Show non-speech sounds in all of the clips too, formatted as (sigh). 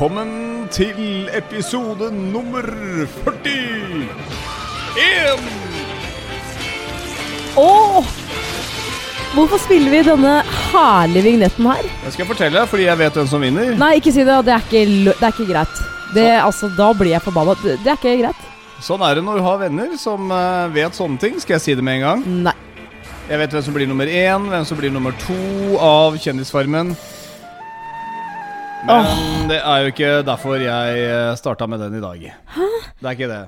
Velkommen til episode nummer 41! Åh! Hvorfor spiller vi denne herlige vignetten her? Jeg skal fortelle, fordi jeg vet hvem som vinner. Nei, ikke si det. Det er ikke, lø- det er ikke greit. Det, altså, da blir jeg forbanna. Det, det er ikke greit. Sånn er det når du har venner som eh, vet sånne ting. Skal jeg si det med en gang? Nei. Jeg vet hvem som blir nummer én, hvem som blir nummer to av Kjendisfarmen. Men det er jo ikke derfor jeg starta med den i dag. Hæ? Det er ikke det.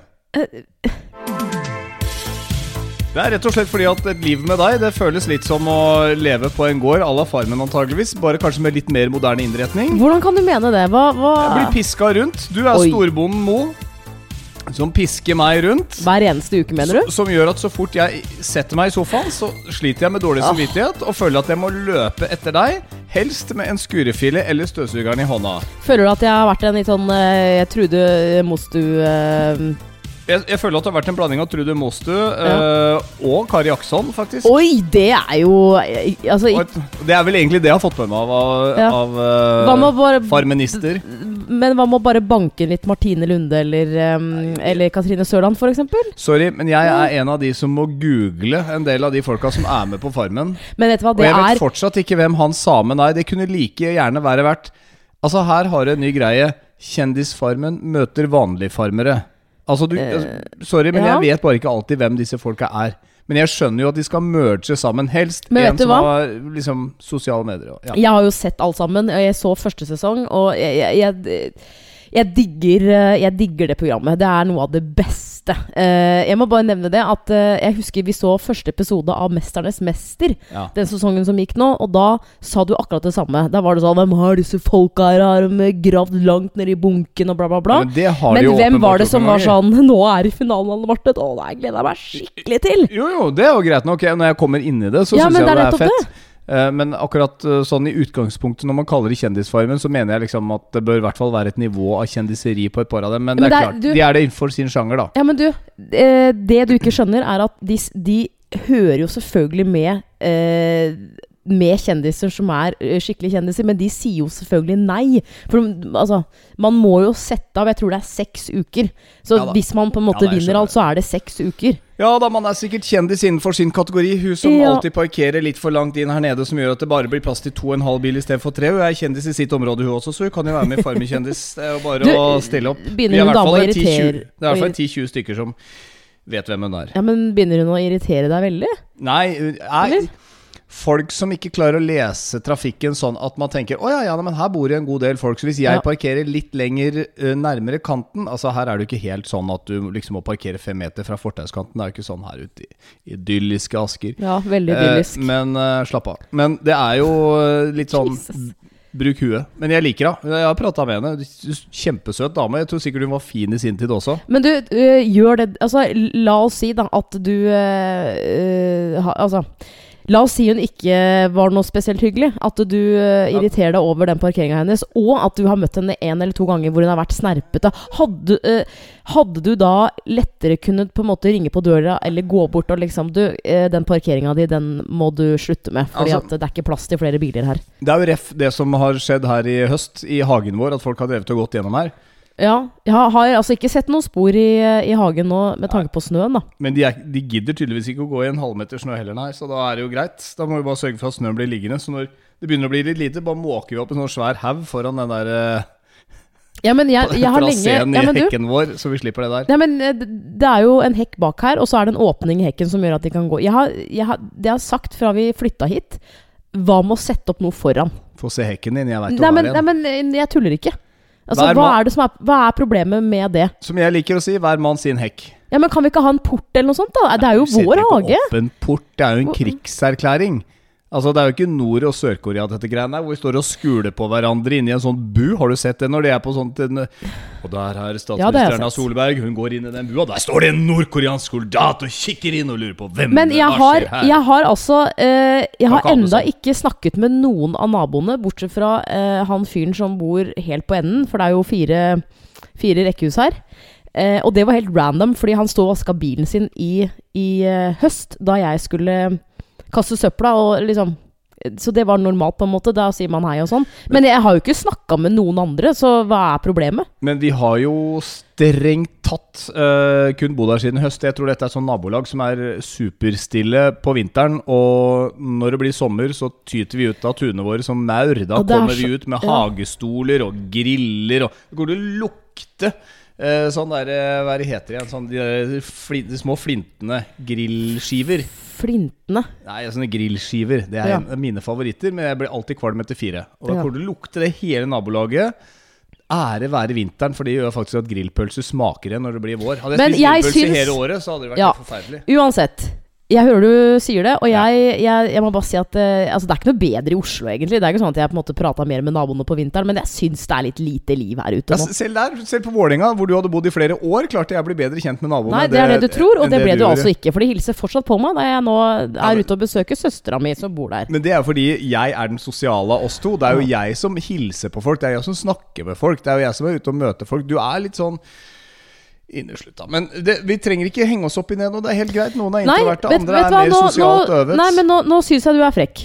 Det er rett og slett fordi at et liv med deg Det føles litt som å leve på en gård à la Farmen antageligvis, bare kanskje med litt mer moderne innretning. Hvordan kan du mene det? Hva, hva Jeg blir piska rundt. Du er Oi. storbonden Mo, som pisker meg rundt. Hver eneste uke, mener du? Som gjør at så fort jeg setter meg i sofaen, så sliter jeg med dårlig Ah. samvittighet og føler at jeg må løpe etter deg, helst med en skurefille eller støvsugeren i hånda. Føler du at jeg har vært en litt sånn eh, Jeg Trude Mostu eh, Jeg, jeg føler at det har vært en blanding av Trude Mostu eh, og Kari Akson, faktisk. Oi, det er jo Altså, et- det er vel egentlig det jeg har fått med meg av, av, Ja. av Hva bare- farmenister. men hva med å bare banke litt Martine Lunde eller, um, eller Katrine Sørland, eksempel? Sorry, men jeg er en av de som må google en del av de folka som er med på Farmen. Men vet du hva, Og det jeg vet er fortsatt ikke hvem han samen er. Det kunne like gjerne være vært Altså, her har du en ny greie. Kjendisfarmen møter vanligfarmere. Altså, du Sorry, men Eh, ja. jeg vet bare ikke alltid hvem disse folka er. Men jeg skjønner jo at de skal merge sammen, helst. Men en vet du som hva? har liksom sosiale medier. Ja. Jeg har jo sett alt sammen, jeg så første sesong, og jeg, jeg, jeg, jeg, digger, eh, jeg digger det programmet. Det er noe av det beste. Eh, jeg må bare nevne det at eh, jeg husker vi så første episode av 'Mesternes mester', Ja. den sesongen som gikk nå, og da sa du akkurat det samme. Da var det sånn 'Hvem har disse folka her? Har de gravd langt ned i bunken?' og bla, bla, bla. Ja, men det Men hvem var det som var sånn 'Nå er i finalen, Anne Marte'. Å, det gleder jeg meg skikkelig til. Jo, jo, det er jo greit nok. Når jeg kommer inn i det, så Ja, syns jeg det det er er fett. Eh, Men akkurat eh, sånn i utgangspunktet når man kaller det Kjendisfarmen, så mener jeg liksom at det bør i hvert fall være et nivå av kjendiseri på et par av dem. Men, Men det er det er- klart, du- de er det innenfor sin sjanger, da. Ja, men du, eh, det du ikke skjønner, er at de, de hører jo selvfølgelig med eh, med kjendiser som er eh, skikkelig kjendiser, men de sier jo selvfølgelig nei. For altså, man må jo sette av Jeg tror det er seks uker. Så Ja hvis man på en måte Ja da, vinner alt, så er det seks uker. Ja da, man er sikkert kjendis innenfor sin kategori. Hun som Ja. alltid parkerer litt for langt inn her nede, som gjør at det bare blir plass til to og en halv bil istedenfor tre. Hun er kjendis i sitt område, hun også, så hun kan jo være med i Farmen kjendis. Det er jo bare Du, å stille opp. Vi er i hvert fall å 10-20 irritere- Det er i hvert fall 10-20 stykker som vet hvem hun er. Ja, Men begynner hun å irritere deg veldig? Nei, Eller? Folk som ikke klarer å lese trafikken sånn at man tenker Å ja, ja, men her bor det en god del folk, så hvis jeg Ja. parkerer litt lenger uh, nærmere kanten Altså Her er det jo ikke helt sånn at du liksom må parkere fem meter fra fortauskanten. Det er jo ikke sånn her ute i idylliske Asker. Ja, veldig idyllisk. idyllisk. men uh, slapp av. Men det er jo eh, litt sånn Jesus. Bruk huet. Men jeg liker henne. Jeg har prata med henne. Kjempesøt dame. Jeg tror sikkert hun var fin i sin tid også. Men du, gjør det Altså, la oss si da at du Altså La oss si hun ikke var noe spesielt hyggelig. At du øh, irriterer deg over den parkeringa hennes. Og at du har møtt henne en eller to ganger hvor hun har vært snerpete. Hadde, øh, hadde du da lettere kunnet på en måte ringe på døra eller gå bort og liksom Du, øh, den parkeringa di, den må du slutte med. Fordi Altså- det er ikke plass til flere biler her. Det er jo ref det som har skjedd her i høst, i hagen vår, at folk har drevet og gått gjennom her. Ja, jeg har, har altså ikke sett noen spor i, i hagen nå med tanke på snøen, da. Men de, er, de gidder tydeligvis ikke å gå i en halvmeter snø heller, nei. Så da er det jo greit. Da må vi bare sørge for at snøen blir liggende. Så når det begynner å bli litt lite, bare måker vi opp en sånn svær haug foran den der eh, Ja, men jeg, (laughs) jeg har lenge ja, men du, hekken vår, så vi slipper det der. Ja, men eh, Det er jo en hekk bak her, og så er det en åpning i hekken som gjør at de kan gå. Jeg har, jeg har, det jeg har sagt fra vi flytta hit, hva med å sette opp noe foran? Få se hekken din, jeg veit men, det er nei, men eh, jeg tuller ikke. Altså, hva er, det som er, hva er problemet med det? Som jeg liker å si, hver mann sin hekk. Ja, men Kan vi ikke ha en port eller noe sånt? da? Det er jo Du setter vår ikke hage. opp en port, det er jo en krigserklæring. Altså Det er jo ikke Nord- og Sør-Korea, dette greiene hvor vi står og skuler på hverandre inni en sånn bu. Har du sett det når det er på sånt en, Og der er Ja, det har jeg statsminister Erna sett. Solberg. Hun går inn i den bua. Der står det en nordkoreansk soldat og kikker inn og lurer på hvem Men jeg det har, her? jeg har altså eh, Jeg har enda sånn. ikke snakket med noen av naboene, bortsett fra eh, han fyren som bor helt på enden, for det er jo fire, fire rekkehus her. Eh, og det var helt random, fordi han sto og vaska bilen sin i, i eh, høst, da jeg skulle kaste søpla og liksom Så det var normalt, på en måte. Da sier man hei og sånn. Men jeg har jo ikke snakka med noen andre, så hva er problemet? Men vi har jo strengt tatt uh, kun bodd her siden høst. Jeg tror dette er sånn nabolag som er superstille på vinteren. Og når det blir sommer, så tyter vi ut av tunene våre som maur. Da er kommer så- vi ut med ja. hagestoler og griller, og det går til å lukte. eh, sånn der, eh, hva er det heter igjen? Sånn de, de små flintene. Grillskiver. Flintene. Nei, sånne grillskiver. Det er Ja. mine favoritter, men jeg blir alltid kvalm etter fire. Og da kommer det lukte det hele nabolaget. Ære være vinteren, for det gjør faktisk at grillpølser smaker igjen når det blir vår. Hadde jeg Men spist grillpølse hele året, så hadde det vært Ja. forferdelig. Uansett. Jeg hører du sier det, og jeg, jeg, jeg må bare si at eh, altså, det er ikke noe bedre i Oslo, egentlig. Det er ikke sånn at jeg på en måte prata mer med naboene på vinteren, men jeg syns det er litt lite liv her ute nå. Ja, selv der, selv på Vålerenga, hvor du hadde bodd i flere år, klarte jeg å bli bedre kjent med naboene. Nei, det er det du tror, og det, det ble du altså ikke. For de hilser fortsatt på meg da jeg nå er ute og besøker søstera mi som bor der. Men det er fordi jeg er den sosiale av oss to. Det er jo jeg som hilser på folk. Det er jeg som snakker med folk. Det er jo jeg som er ute og møter folk. Du er litt sånn inneslutta. Men det, vi trenger ikke henge oss opp i det nå. Det er helt greit. Noen er introverte, vet, andre vet er hva, mer nå, sosialt nå, øvet. nei, men nå, nå syns jeg du er frekk.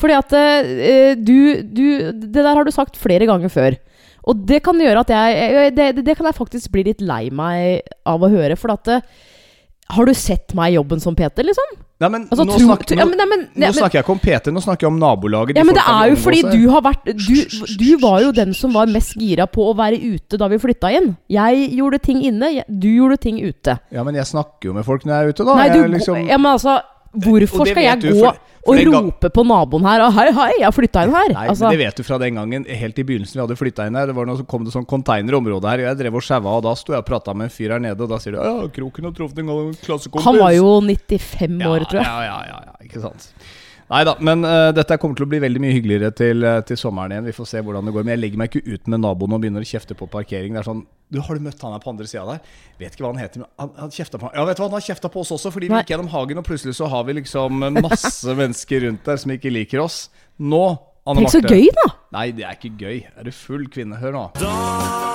Fordi at uh, du, du Det der har du sagt flere ganger før. Og det kan gjøre at jeg Det, det, det kan jeg faktisk bli litt lei meg av å høre. For at eh, Har du sett meg i jobben som Peter, liksom? Nei, men Altså, nå, tro- snakker, nå, ja, men- nei, men- nå men- snakker jeg ikke om PT, nå snakker jeg om nabolaget. Ja, men det er jo fordi du har vært du, du var jo den som var mest gira på å være ute da vi flytta inn. Jeg gjorde ting inne, jeg- du gjorde ting ute. Ja, men jeg snakker jo med folk når jeg er ute, da. Nei, du, jeg, liksom, ja, men altså Hvorfor skal jeg gå for- for og rope på naboen her og 'hei, hei, jeg har flytta inn her'? Nei, altså, men det vet du fra den gangen Helt i begynnelsen vi hadde flytta inn her. Det var noe, så kom det sånn containerområde her, og jeg drev og sjaua, og da sto jeg og prata med en fyr her nede, og da sier de 'Ja, Kroken har truffet en gang klassekompis'. han var jo 95 år, tror jeg. Ja, ja, ja, ja, ikke sant. Nei da, men uh, dette kommer til å bli veldig mye hyggeligere til, eh, til sommeren igjen. Vi får se hvordan det går. Men jeg legger meg ikke ut med naboen og begynner å kjefte på parkering. Det er sånn Du, har du møtt han her på andre sida der? Vet ikke hva han heter, men han, han kjefta på Ja, vet du hva, han har kjefta på oss også, fordi vi gikk gjennom hagen, og plutselig så har vi liksom masse (laughs) mennesker rundt der som ikke liker oss. Nå, Anne Tenk så gøy, da! Nei, det er ikke gøy. Er du full kvinne? Hør nå.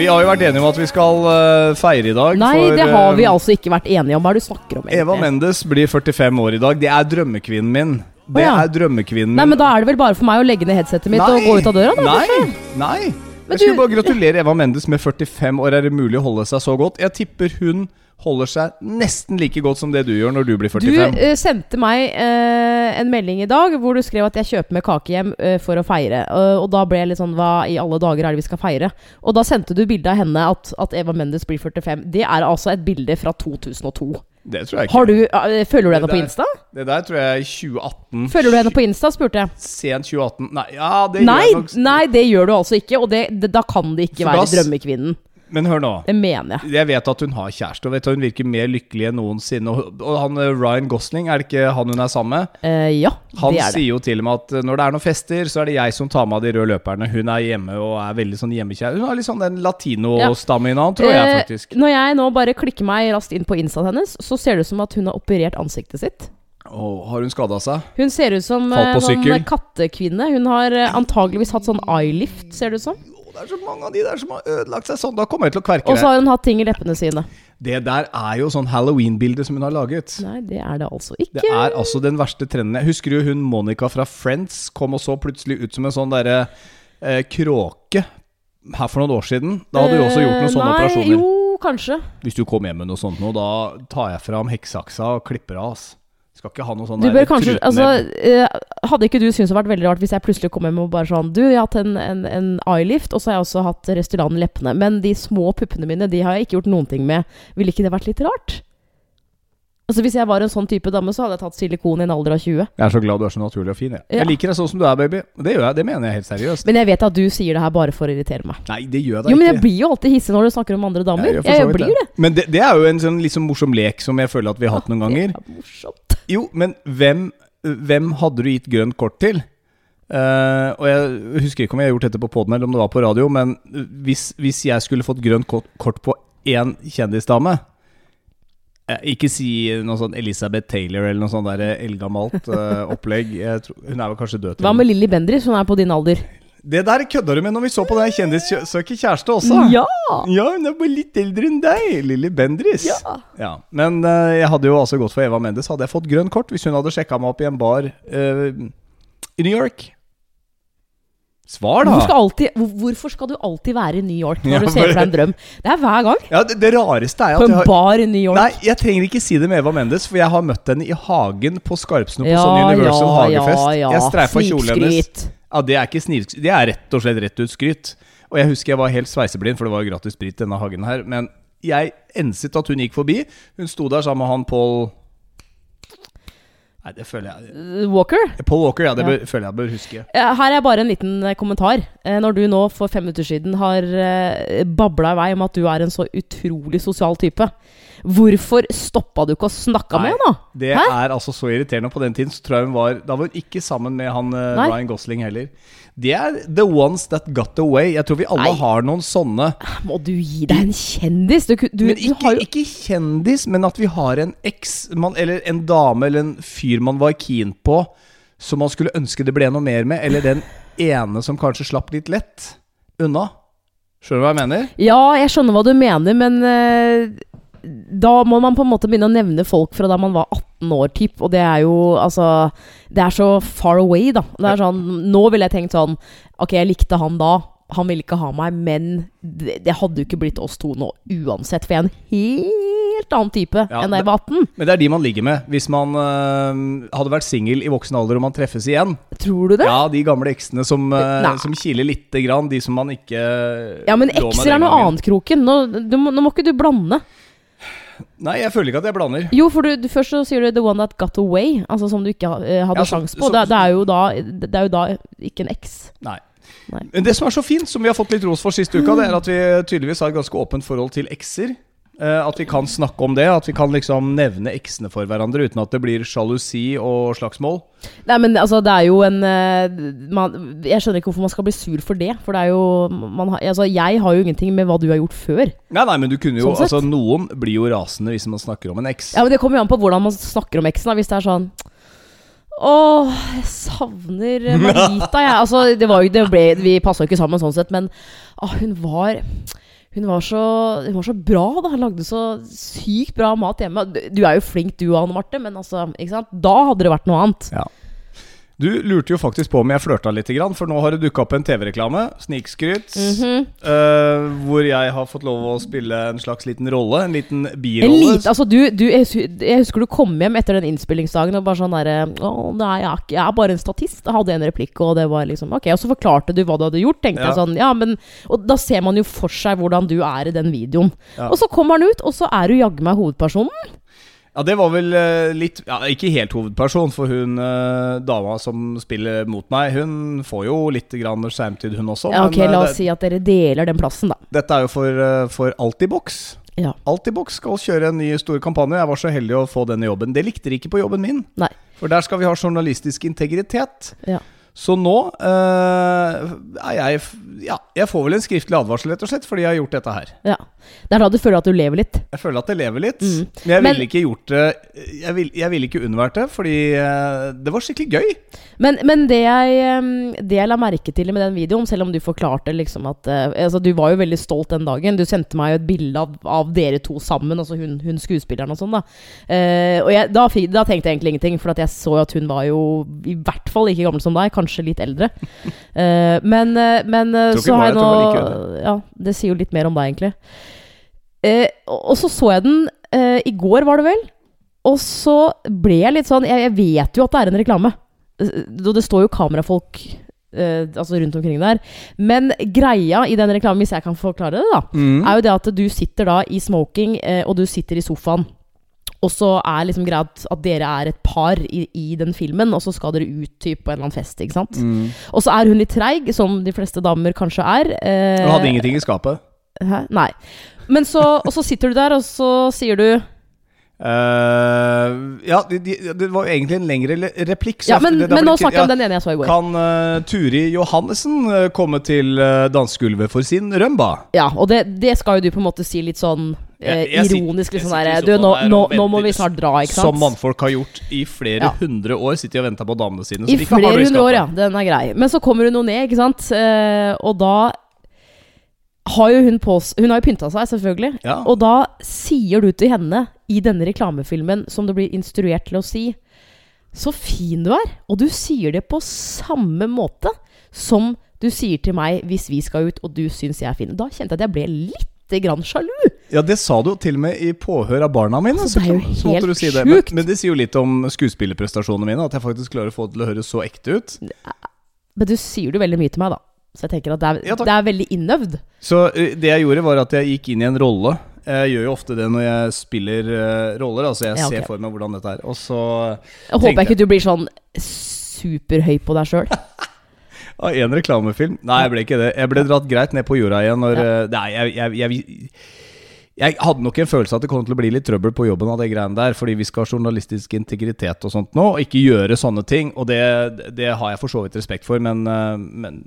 Vi har jo vært enige om at vi skal uh, feire i dag. Nei, for, det har vi eh, altså ikke vært enige om. Hva er det du snakker om? Egentlig? Eva? Mendes blir 45 år i dag. Det er drømmekvinnen min. Det oh, ja. er drømmekvinnen min. Nei, men Da er det vel bare for meg å legge ned headsetet mitt og gå ut av døra? da? Nei, nei. Jeg skulle bare gratulere Eva Mendes med 45 år. Er det mulig å holde seg så godt? Jeg tipper hun holder seg nesten like godt som det du gjør når du blir Du 45. eh, sendte meg uh, en melding i dag hvor du skrev at jeg kjøper med kake hjem uh, for å feire. Og- da ble jeg litt sånn Hva i alle dager er det vi skal feire? Og da sendte du bilde av henne at, at Eva Mendes blir 45. Det er altså et bilde fra 2002. Det tror jeg ikke. Har du, eh, følger du henne på Insta? Det der tror jeg er 2018. Følger du henne på Insta, spurte jeg. Sent 2018. Nei, ja, det Nei, gjør jeg nok. nei, det gjør du altså ikke. Og det, det, da kan det ikke For være da drømmekvinnen. Men hør nå. Det mener jeg. Jeg vet at hun har kjæreste, og vet at hun virker mer lykkelig enn noensinne. Og, han eh, Ryan Gosling, er det ikke han hun er sammen med? Eh, ja, Han det er det. Han sier jo til og med at eh, når det er noen fester, så er det jeg som tar med de røde løperne. Hun er hjemme og er veldig sånn hjemmekjær. Hun har litt sånn den latino-stammen i tror jeg Eh, faktisk. Når jeg nå bare klikker meg raskt inn på instaen hennes, så ser det ut som at hun har operert ansiktet sitt. Åh, har hun skada seg? Hun ser ut som eh, sånn kattekvinne. Hun har eh, antageligvis hatt sånn eyelift, ser det ut som. Det er så mange av de der som har ødelagt seg sånn. Da kommer jeg til å kverke det. Og så har hun hatt ting i leppene sine. Det der er jo sånn halloween-bilde som hun har laget. Nei, det er det altså ikke. Det er altså den verste trenden. Jeg husker jo hun Monica fra Friends kom og så plutselig ut som en sånn derre eh, kråke her for noen år siden. Da hadde du også gjort noen sånne Eh, Nei, operasjoner. Jo, kanskje. Hvis du kom hjem med noe sånt nå, da tar jeg fram heksaksa og klipper av. ass. Skal ikke ha noe sånn Du der kanskje altså, eh, Hadde ikke du syntes det hadde vært veldig rart hvis jeg plutselig kom hjem og bare sånn Du, jeg har hatt en, en, en eyelift, og så har jeg også hatt Restylane i leppene. Men de små puppene mine, de har jeg ikke gjort noen ting med. Ville ikke det vært litt rart? Altså Hvis jeg var en sånn type dame, så hadde jeg tatt silikon i en alder av 20. Jeg er så glad du er så naturlig og fin. Jeg, Ja. jeg liker deg sånn som du er, baby. Det gjør jeg, det mener jeg helt seriøst. Men jeg vet at du sier det her bare for å irritere meg. Nei, det gjør jeg da Jo, men jeg blir jo alltid hissig når du snakker om andre damer. Jeg Jeg, blir det. Men det, det er jo en sånn sånn morsom lek som jeg føler at vi har hatt noen (laughs) ganger. Det er morsomt. Jo, men hvem, hvem hadde du gitt grønt kort til? Uh, og jeg husker ikke om jeg har gjort dette på poden eller om det var på radio, men hvis, hvis jeg skulle fått grønt kort, på én kjendisdame Ikke si noe sånn Elisabeth Taylor eller noe sånt der eldgammelt uh, opplegg. Tror, hun er vel kanskje død til Hva med Lilly Bendriss, Hun er på din alder? Det der kødder du med når vi så på den Kjendissøker kjæreste også. Ja! Ja, hun er bare litt eldre enn deg, Lilly Bendris. Ja. Men uh, jeg hadde jo altså gått for Eva Mendes. Hadde jeg fått grønn kort hvis hun hadde sjekka meg opp i en bar uh, i New York? Svar, da! Hvorfor skal, alltid, hvorfor skal du alltid være i New York når Ja, du ser for deg en drøm? Det er hver gang. Ja, det, det rareste er På at jeg en har bar i New York. Nei, jeg trenger ikke si det med Eva Mendes, for jeg har møtt henne i hagen på Skarpsno på Ja, sånn Universal hagefest. ja, ja. Jeg streifa kjolen hennes. Ja, Det er ikke snivskryt. det er rett og slett rett ut skryt. Og jeg husker jeg var helt sveiseblind, for det var jo gratis sprit i denne hagen her. Men jeg enset at hun gikk forbi. Hun sto der sammen med han Paul Nei, det føler jeg Walker? Paul Walker, ja. Det Ja. føler jeg bør huske. Eh, Her er bare en liten eh, kommentar. Eh, Når du nå for fem minutter siden har eh, babla i vei om at du er en så utrolig sosial type, hvorfor stoppa du ikke å snakka med henne? Det Hæ? er altså så irriterende. På den tiden så tror jeg hun var Da var hun ikke sammen med han eh, Nei. Ryan Gosling heller. Det er the ones that got away. Jeg tror vi alle Nei. har noen sånne. Må du gi deg en kjendis? Du, du, men ikke, har ikke kjendis, men at vi har en eks Eller en dame eller en fyr man var keen på, som man skulle ønske det ble noe mer med. Eller den ene som kanskje slapp litt lett unna. Skjønner du hva jeg mener? Ja, jeg skjønner hva du mener, men eh, da må man på en måte begynne å nevne folk fra da man var 18 år, typ. Og det er jo altså Det er så far away, da. Det er sånn Nå ville jeg tenkt sånn Ok, jeg likte han da. Han ville ikke ha meg, men det, det hadde jo ikke blitt oss to nå uansett. For jeg er en helt annen type Ja, enn da jeg var 18. Men det er de man ligger med. Hvis man øh, hadde vært singel i voksen alder og man treffes igjen. Tror du det? Ja, de gamle eksene som, øh, som kiler lite grann. De som man ikke Ja, men ekser er noe annet, Kroken. Nå, du, nå må ikke du blande. Nei, jeg føler ikke at jeg blander. Jo, for du, du, først så sier du 'the one that got away', altså som du ikke eh, hadde Ja, sjanse sjans på. så- det, det, er jo da, det er jo da ikke en X. Nei. Nei. Men det som er så fint, som vi har fått litt ros for sist uka, det er at vi tydeligvis har et ganske åpent forhold til ekser. Eh, At vi kan snakke om det, at vi kan liksom nevne eksene for hverandre uten at det blir sjalusi og slagsmål. Nei, men altså, det er jo en eh, man, Jeg skjønner ikke hvorfor man skal bli sur for det. For det er jo man altså, Jeg har jo ingenting med hva du har gjort før. Nei, nei, men du kunne jo Sånn. Altså, noen blir jo rasende hvis man snakker om en eks. Ja, men Det kommer jo an på hvordan man snakker om eksen. Hvis det er sånn Åh, jeg savner (laughs) Marita, jeg. Altså, det var jo, det ble, vi passa jo ikke sammen sånn sett, men ah, hun var hun var, så, hun var så bra, da. Hun lagde så sykt bra mat hjemme. Du, er jo flink du, Anne Marte, men altså, da hadde det vært noe annet. Ja. Du lurte jo faktisk på om jeg flørta litt, for nå har det dukka opp en TV-reklame. Snikskryt. mm -hmm. uh, hvor jeg har fått lov å spille en slags liten rolle. En liten En birolle. altså du, du, jeg husker du kom hjem etter den innspillingsdagen og bare sånn derre Å, nei, jeg er, ikke, jeg er bare en statist. Jeg hadde en replikk, og det var liksom Ok, og så forklarte du hva du hadde gjort. Tenkte Ja. jeg sånn, ja, men Og da ser man jo for seg hvordan du er i den videoen. Ja. Og så kommer han ut, og så er du jaggu meg hovedpersonen. Ja, det var vel eh, litt ja, Ikke helt hovedperson, for hun eh, dama som spiller mot meg, hun får jo litt grann skjermtid, hun også. Ja, ok, men, eh, La det- oss si at dere deler den plassen, da. Dette er jo for, for Altibox. Ja. Altibox skal kjøre en ny stor kampanje. Jeg var så heldig å få denne jobben. Det likte de ikke på jobben min. Nei. For der skal vi ha journalistisk integritet. Ja. Så nå eh, er jeg Ja, jeg får vel en skriftlig advarsel, rett og slett, fordi jeg har gjort dette her. ja. Det er da du føler at du lever litt. Jeg føler at jeg lever litt. Mm. Men jeg ville ikke gjort det Jeg ville vil ikke unnvært det, fordi eh, det var skikkelig gøy. Men, men det, jeg, det jeg la merke til med den videoen, selv om du forklarte liksom at eh, altså Du var jo veldig stolt den dagen. Du sendte meg jo et bilde av, av dere to sammen, altså hun, hun skuespilleren og sånn. da Uh, Og jeg, da, da tenkte jeg egentlig ingenting, for at jeg så at hun var jo i hvert fall like gammel som deg, kanskje litt eldre. Eh, men eh, men eh, så har jeg nå like Ja, det sier jo litt mer om deg, egentlig. Og så så jeg den i går, var det vel? Og så ble jeg litt sånn Jeg, jeg vet jo at det er en reklame. Det står jo kamerafolk Uh, altså rundt omkring der. Men greia i den reklamen, hvis jeg kan forklare det, da, Mm. er jo det at du sitter da i smoking, uh, og du sitter i sofaen. Og så er liksom greia at, at dere er et par i, i den filmen, og så skal dere ut typ, på en eller annen fest. ikke sant? Mm. Og så er hun litt treig, som de fleste damer kanskje er. eh, Du hadde ingenting i skapet. Hæ? Nei. Men så, og så sitter du der, og så sier du Uh, ja, de, de, det var egentlig en lengre replikk. så Ja, men, det- det men nå snakker snakker jeg om den ene jeg så i går. Kan uh, Turi Johannessen uh, komme til uh, dansegulvet for sin rømba? Ja, og det, det skal jo du på en måte si litt sånn Jeg- jeg ironisk jeg liksom der Du, nå, nå, nå må vi snart dra, ikke sant? Som mannfolk har gjort i flere Ja. hundre år. Sitter og venter på damene sine. I flere hundre år, ja. Den er grei. Men så kommer hun jo ned, ikke sant. Eh, og da har jo hun på Hun har jo pynta seg, selvfølgelig. Ja. Og da sier du til henne i denne reklamefilmen, som du blir instruert til å si Så fin du er! Og du sier det på samme måte som du sier til meg hvis vi skal ut og du syns jeg er fin. Da kjente jeg at jeg ble litt grann sjalu. Ja, det sa du jo til og med i påhør av barna mine. Altså, det er jo så helt du si det. Men, men det sier jo litt om skuespillerprestasjonene mine, at jeg faktisk klarer å få det til å høres så ekte ut. Men du sier det veldig mye til meg, da. Så jeg tenker at det er, Ja, det er veldig innøvd. Så eh, det jeg gjorde, var at jeg gikk inn i en rolle. Jeg gjør jo ofte det når jeg spiller eh, roller. Altså jeg Ja, okay. ser for meg hvordan dette er. Og så Jeg håper ikke du blir sånn superhøy på deg sjøl. (laughs) Av en reklamefilm? Nei, jeg ble ikke det. Jeg ble dratt greit ned på jorda igjen når Ja. eh, Nei, jeg, jeg, jeg, jeg hadde nok en følelse at det kom til å bli litt trøbbel på jobben av det greiene der, fordi vi skal ha journalistisk integritet og sånt nå, og ikke gjøre sånne ting. Og det, det har jeg for så vidt respekt for, men, eh, men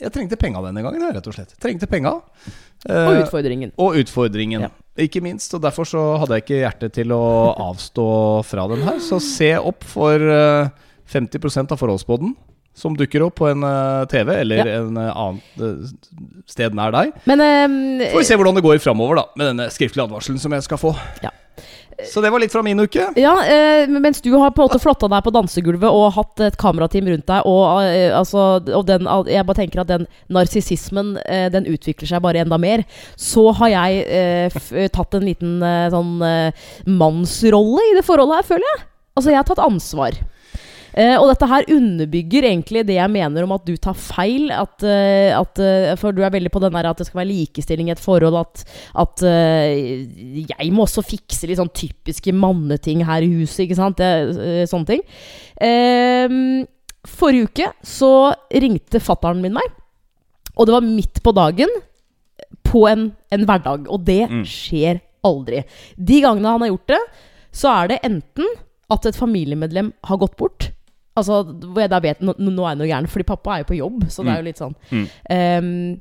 jeg trengte penga denne gangen, rett og slett. Trengte penga. Og Eh, utfordringen. og utfordringen. Ja. Ikke minst. Og derfor så hadde jeg ikke hjerte til å avstå fra den her. Så se opp for eh, 50% av forholdsboden som dukker opp på en eh, TV eller Ja. en uh, annen eh, sted nær deg. Men um, Får vi se hvordan det går framover da med denne skriftlige advarselen som jeg skal få. Ja. Så det var litt fra min uke. Ja, eh, mens du har på en måte flotta deg på dansegulvet og hatt et kamerateam rundt deg, og, eh, altså, og den, jeg bare tenker at den narsissismen eh, den utvikler seg bare enda mer, så har jeg eh, tatt en liten eh, sånn eh, mannsrolle i det forholdet her, føler jeg. Altså, jeg har tatt ansvar. Eh, og dette her underbygger egentlig det jeg mener om at du tar feil. At, eh, at, eh, for du er veldig på den der at det skal være likestilling i et forhold. At, at eh, jeg må også fikse litt sånn typiske manneting her i huset. Ikke sant? Det, sånne ting. Eh, forrige uke så ringte fattern min meg. Og det var midt på dagen på en, en hverdag. Og det Mm. skjer aldri. De gangene han har gjort det, så er det enten at et familiemedlem har gått bort. Altså, hvor jeg da vet nå, nå er jeg noe gæren, fordi pappa er jo på jobb, så det er jo litt sånn. Mm. Um,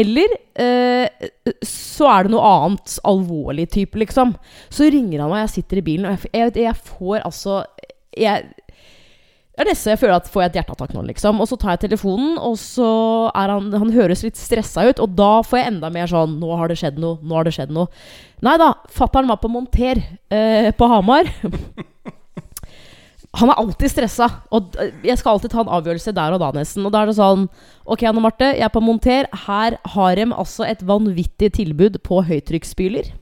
eller uh, så er det noe annet alvorlig type, liksom. Så ringer han meg, jeg sitter i bilen, og jeg, jeg, jeg får altså jeg, Det er nesten jeg føler at får jeg et hjerteattakk nå, liksom. Og så tar jeg telefonen, og så er han Han høres litt stressa ut, og da får jeg enda mer sånn Nå har det skjedd noe. Nå har det skjedd noe. Nei da, fatter'n var på monter eh, på Hamar. (laughs) Han er alltid stressa, og jeg skal alltid ta en avgjørelse der og da, nesten. Og da er det sånn Ok, Anne Marte, jeg er på monter. Her har de altså et vanvittig tilbud på høytrykksspyler.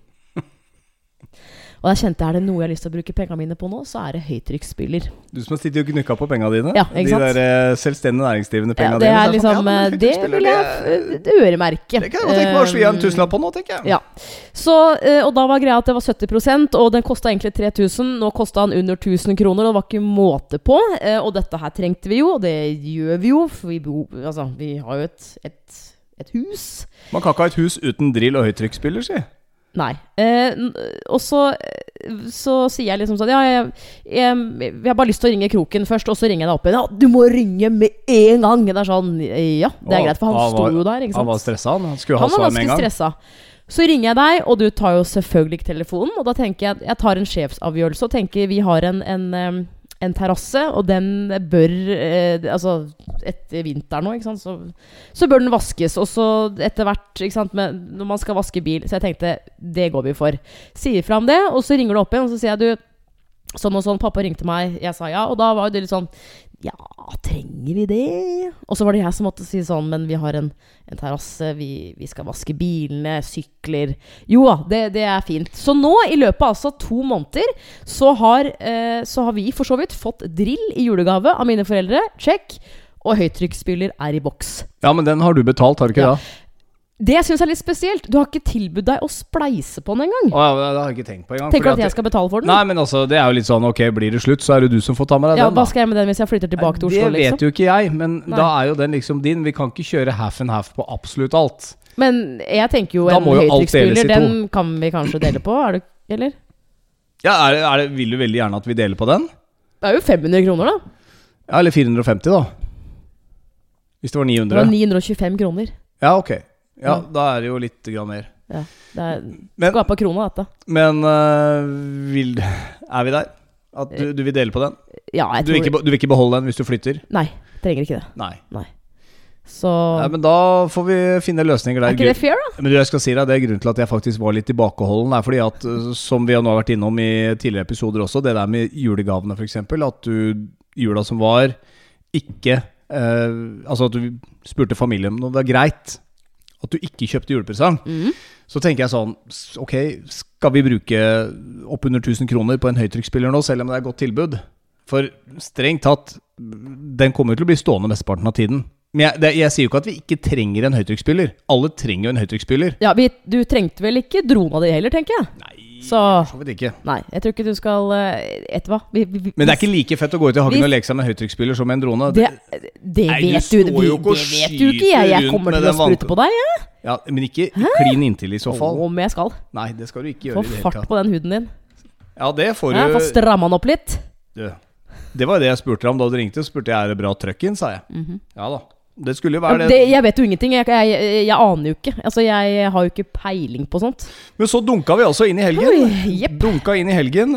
Og da kjente jeg er det noe jeg har lyst til å bruke pengene mine på nå, så er det høytrykksspyler. Du som har sittet og gnukka på pengene dine. Ja, ikke sant? De der eh, selvstendig næringsdrivende Ja, det dine. er liksom sånn, ja, eh, Det vil jeg det- f- øremerke. Det kan jeg godt tenke meg å svi en tusenlapp på nå, tenker jeg. Ja. Så, eh, og da var greia at det var 70% og den kosta egentlig 3000. Nå kosta den under 1000 kroner, og det var ikke måte på. Eh, Og dette her trengte vi jo, og det gjør vi jo, for vi, bo, altså, vi har jo et, et, et hus. Man kan ikke ha et hus uten drill og høytrykksspiller, si. Nei. Eh, og så, så sier jeg liksom sånn Ja, jeg, jeg, jeg har bare lyst til å ringe Kroken først, og så ringer jeg deg opp igjen. Ja, du må ringe med en gang! Det er sånn Ja, det er greit, for han han sto jo der, ikke sant. Han var stressa, han. Han skulle ha Han var svar med en ganske gang. stressa. Så ringer jeg deg, og du tar jo selvfølgelig ikke telefonen. Og da tenker jeg jeg tar en sjefsavgjørelse og tenker vi har en, en, en terrasse, og den bør eh, Altså etter vinteren nå, ikke sant, så, så bør den vaskes. Og så etter hvert, ikke sant, med, når man skal vaske bil. Så jeg tenkte det går vi for. Sier fra om det, og så ringer du opp igjen, og så sier jeg du Sånn og sånn, pappa ringte meg, jeg sa ja, og da var jo det litt sånn Ja, trenger vi det? Og så var det jeg som måtte si sånn, men vi har en, en terrasse, vi, vi skal vaske bilene, sykler Jo da, det, det er fint. Så nå, i løpet av altså to måneder, så har, eh, så har vi for så vidt fått drill i julegave av mine foreldre. Check. Og høytrykksspyler er i boks. Ja, men den har du betalt, har du ikke Ja. det? Det jeg syns er litt spesielt, du har ikke tilbudt deg å spleise på den engang. Oh, ja, det har jeg ikke tenkt på engang. Tenker du at jeg skal betale for den? Nei, men altså, det er jo litt sånn Ok, blir det slutt, så er det du som får ta med deg ja, den, hva skal jeg med den hvis jeg flytter tilbake til Oslo? det liksom? vet jo ikke jeg, men Nei. da er jo den liksom din. Vi kan ikke kjøre half and half på absolutt alt. Men jeg tenker jo Da en høytrykksspyler, den kan vi kanskje dele på? Er du eller? Ja, er det, er det, Vil du veldig gjerne at vi deler på den? Det er jo 500 kroner, da. Ja, Eller 450, da. Hvis det var 900. Det var 925 kroner. Ja, ok. Ja, Ja. da er det jo litt grann mer. Ja, det er, Men, på krona, dette. men uh, vil, er vi der? At du, du vil dele på den? Ja, jeg Du vil, ikke, du vil ikke beholde den hvis du flytter? Nei, trenger ikke det. Nei. Så Nei, men da får vi finne løsninger der. Er ikke det fair, da? Men du, jeg skal si deg, det er grunnen til at jeg faktisk var litt tilbakeholden. er fordi at, øh, som vi har nå vært innom i tidligere episoder også, det der med julegavene f.eks. At du jula som var, ikke eh, Altså at du spurte familien om det var greit at du ikke kjøpte julepresang. mm. Så tenker jeg sånn Ok, skal vi bruke oppunder 1000 kroner på en høytrykksspiller nå, selv om det er godt tilbud? For strengt tatt, den kommer til å bli stående mesteparten av tiden. Men jeg, det, jeg sier jo ikke at vi ikke trenger en høytrykksspiller. Alle trenger jo en høytrykksspiller. Ja, vi, du trengte vel ikke drona di heller, tenker jeg. Nei, Så-. Nei, jeg tror ikke du skal eh, Vet du hva? Vi, vi, vi, Men det er ikke like fett å gå ut i hagen og leke seg med en høytrykksspiller som en drone. det, det Nei, vet du, du, ikke det vet du ikke. Jeg, jeg kommer til å sprute på deg, jeg. Ja, men ikke klin inntil i så fall. Om jeg skal. Nei, det skal du ikke Få gjøre i det hele fart på den huden din. Ja, det får Ja, Få du stramma den opp litt. Du, Det var det jeg spurte deg om da du ringte. Så spurte jeg er det bra trøkk inn, sa jeg. Mhm. Ja da. Det skulle jo være det. det, jeg vet jo ingenting. Jeg, jeg, jeg aner jo ikke. Altså, jeg har jo ikke peiling på sånt. Men så dunka vi altså inn i helgen. Oi, yep. Dunka inn i helgen.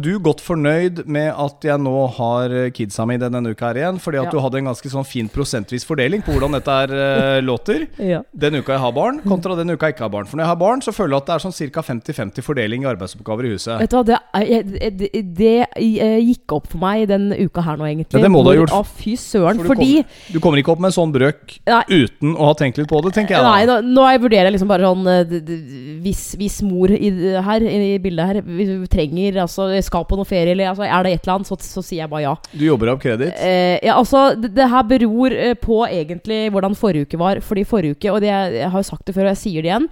Du Du godt fornøyd med at jeg nå har kidsa mi denne uka her igjen? Fordi at Ja. du hadde en ganske sånn fin prosentvis fordeling på hvordan dette her eh, låter. (laughs) Ja. Den uka jeg har barn, kontra den uka jeg ikke har barn. For når jeg har barn, så føler jeg at det er sånn ca. 50-50 fordeling i arbeidsoppgaver i huset. Vet du hva, det, er- det, det eh, gikk opp for meg den uka her nå, egentlig. Ja, det må du ha gjort. Å, fy søren. For du Fordi Du kommer ikke opp med en sånn brøk Nei. uten å ha tenkt litt på det, tenker jeg da. Nei, nå, nå jeg vurderer jeg liksom bare sånn eh, Hvis, hvis mor i, her, i bildet her hvis hun trenger altså, skal på noe ferie, eller altså, er det et eller annet, så, så sier jeg bare ja. Du jobber opp kreditt. Eh, ja, altså, det, det her beror eh, på egentlig hvordan forrige uke var. Fordi forrige uke, og det, jeg har jo sagt det før, og jeg sier det igjen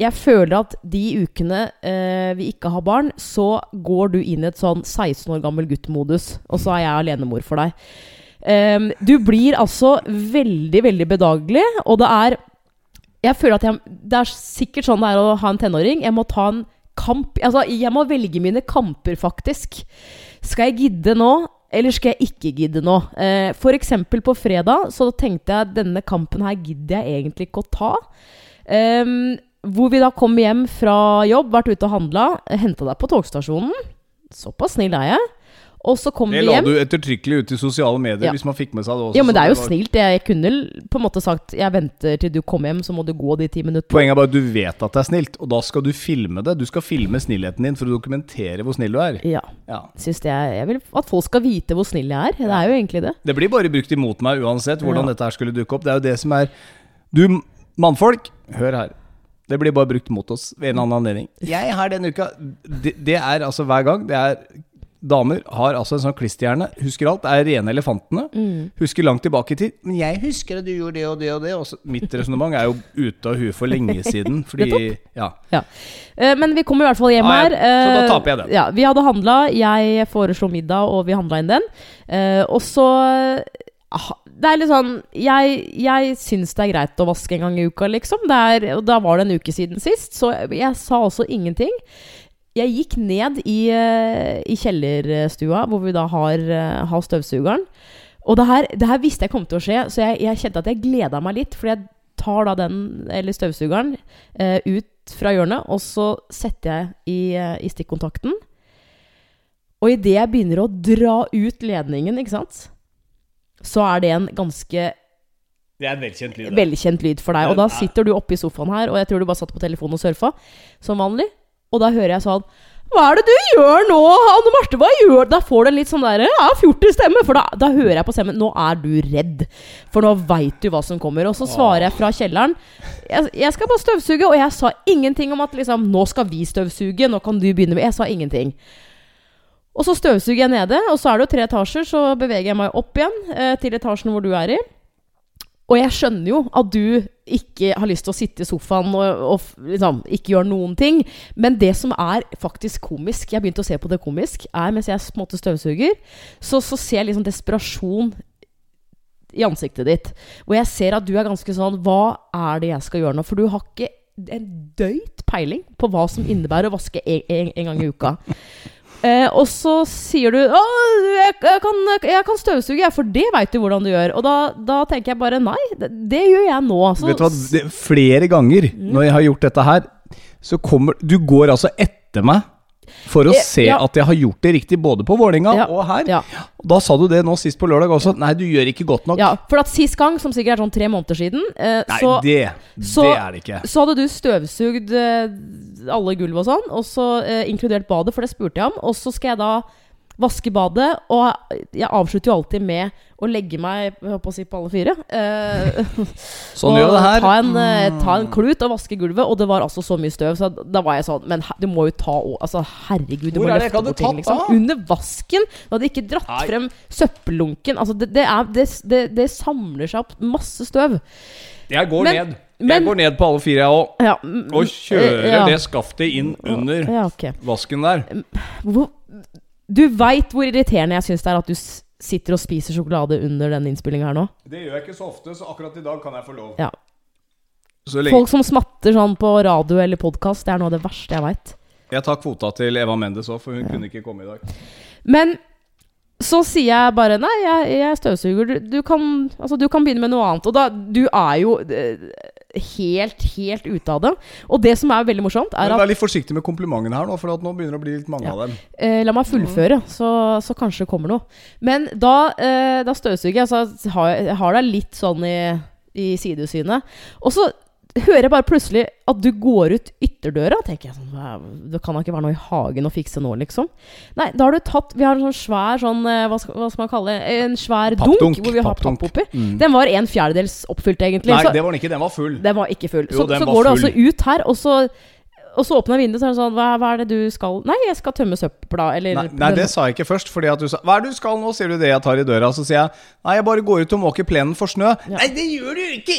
Jeg føler at de ukene eh, vi ikke har barn, så går du inn i et sånn 16 år gammel gutt-modus, og så er jeg alenemor for deg. Ehm, du blir altså veldig, veldig bedagelig, og det er Jeg føler at jeg, det er sikkert sånn det er å ha en tenåring. Jeg må ta en kamp Altså, jeg må velge mine kamper, faktisk. Skal jeg gidde nå, eller skal jeg ikke gidde nå? Eh, eksempel på fredag så tenkte jeg at denne kampen her gidder jeg egentlig ikke å ta. Ehm, hvor vi da kom hjem fra jobb, vært ute og handla, henta deg på togstasjonen. Såpass snill er jeg. Og så kom Det vi la du ettertrykkelig ut i sosiale medier, Ja. hvis man fikk med seg det også. Ja, men det er jo det snilt. Jeg kunne på en måte sagt Jeg venter til du kommer hjem, så må du gå de ti minuttene. Poenget er bare at du vet at det er snilt, og da skal du filme det. Du skal filme snillheten din for å dokumentere hvor snill du er. Ja. Ja. Syns det er, jeg vil at folk skal vite hvor snill jeg er. Det er jo egentlig det. Det blir bare brukt imot meg uansett hvordan Ja. dette her skulle dukke opp. Det er jo det som er Du mannfolk, hør her. Det blir bare brukt mot oss ved en annen anledning. Jeg har denne uka Det, det er altså hver gang. Det er Damer har altså en sånn klisterhjerne. Husker alt. Det er rene elefantene. Mm. Husker langt tilbake i tid. Men jeg husker at du gjorde det og det og det. Også mitt resonnement er jo ute av huet for lenge (laughs) siden. Fordi Ja. ja. Men vi kommer i hvert fall hjem her. ja. Så da eh, taper jeg den. Ja, vi hadde handla, jeg foreslo middag, og vi handla inn den. Eh, og så ah, Det er litt sånn Jeg, jeg syns det er greit å vaske en gang i uka, liksom. Det er, og da var det en uke siden sist, så jeg, jeg sa også ingenting. Jeg gikk ned i, eh, i kjellerstua, hvor vi da har, eh, har støvsugeren. Og det her, det her visste jeg kom til å skje, så jeg, jeg kjente at jeg gleda meg litt. Fordi jeg tar da den, eller støvsugeren, eh, ut fra hjørnet, og så setter jeg i, eh, i stikkontakten. Og idet jeg begynner å dra ut ledningen, ikke sant, så er det en ganske Det er en velkjent lyd. velkjent lyd for deg. Og da sitter du oppe i sofaen her, og jeg tror du bare satt på telefonen og surfa, som vanlig. Og da hører jeg sånn Hva er det du gjør nå, Anne Marte? Hva gjør du? Da får du en litt sånn derre ja, fjortisstemme. For da, da hører jeg på stemmen Nå er du redd. For nå veit du hva som kommer. Og så svarer jeg fra kjelleren jeg, jeg skal bare støvsuge, og jeg sa ingenting om at liksom Nå skal vi støvsuge, nå kan du begynne med Jeg sa ingenting. Og så støvsuger jeg nede, og så er det jo tre etasjer, så beveger jeg meg opp igjen eh, til etasjen hvor du er i. Og jeg skjønner jo at du ikke har lyst til å sitte i sofaen og, og liksom, ikke gjøre noen ting. Men det som er faktisk komisk, jeg begynte å se på det komisk, er mens jeg på en støvsuger, så, så ser jeg liksom desperasjon i ansiktet ditt. Og jeg ser at du er ganske sånn Hva er det jeg skal gjøre nå? For du har ikke en døyt peiling på hva som innebærer å vaske en, en, en gang i uka. Eh, og så sier du 'Å, jeg, jeg, kan, jeg kan støvsuge, for det veit du hvordan du gjør'. Og da, da tenker jeg bare nei, det, det gjør jeg nå. Så, Vet du hva, det, flere ganger Mm. når jeg har gjort dette her, så kommer Du går altså etter meg for å jeg, se ja. at jeg har gjort det riktig både på Vålinga Ja, og her. ja. Da sa du det nå sist på lørdag også. Nei, du gjør ikke godt nok. ja, for at sist gang, som sikkert er sånn tre måneder siden, eh, Nei, så, det, så- er det ikke. så hadde du støvsugd eh, alle gulv og sånn, og så eh, inkludert badet, for det spurte jeg om. Og så skal jeg da vaske badet, og jeg avslutter jo alltid med å legge meg på å si på alle fire. Eh, (laughs) Sånn gjør det her. Ta en, eh, ta en klut og vaske gulvet, og det var altså så mye støv. Så da var jeg sånn Men du må jo ta òg Altså, herregud, du Hvor må løfte bort ting, liksom. Under vasken. Du hadde ikke dratt Nei. frem søppellunken. Altså, det, det, er, det, det, samler seg opp masse støv. Jeg går Men- ned. men- jeg går ned på alle fire, jeg òg. Ja, mm, Og kjører ja. det skaftet inn under Ja, okay. vasken der. Hvor, du veit hvor irriterende jeg syns det er at du sitter og spiser sjokolade under denne innspillinga her nå? Det gjør jeg ikke så ofte, så akkurat i dag kan jeg få lov. Ja. Så lenge Folk som smatter sånn på radio eller podkast, det er noe av det verste jeg veit. Jeg tar kvota til Eva Mendes òg, for hun kunne ikke komme i dag. Men så sier jeg bare Nei, jeg, jeg støvsuger. Du, du, kan, altså, du kan begynne med noe annet. Og da Du er jo eh, helt, helt ute av det. Og det som er veldig morsomt, er at Vær litt forsiktig med komplimentene her nå, for at nå begynner det å bli litt mange Ja. av dem. Eh, la meg fullføre, så, så kanskje det kommer noe. Men da, eh, da støvsuger jeg, så har har deg litt sånn i, i sidesynet. Og så hører jeg bare plutselig at du går ut ytterdøra. tenker jeg sånn, Det kan da ikke være noe i hagen å fikse nå, liksom. Nei, da har du tatt Vi har en sånn svær sånn eh, Hva skal, hva skal man kalle det? En svær dunk hvor vi har papp oppi. Mm. Den var en fjerdedels oppfylt, egentlig. Nei, så, det var den ikke. Den var full. den var ikke full. Jo, så den så går du altså ut her, og så og så åpner jeg vinduet, så er det sånn hva, hva er det du skal Nei, jeg skal tømme søpla, eller Nei, nei, det sa jeg ikke først. Fordi at du sa 'Hva er det du skal nå?' sier du det jeg tar i døra. Så sier jeg 'Nei, jeg bare går ut og måker plenen for snø'. Ja. Nei, det gjør du ikke!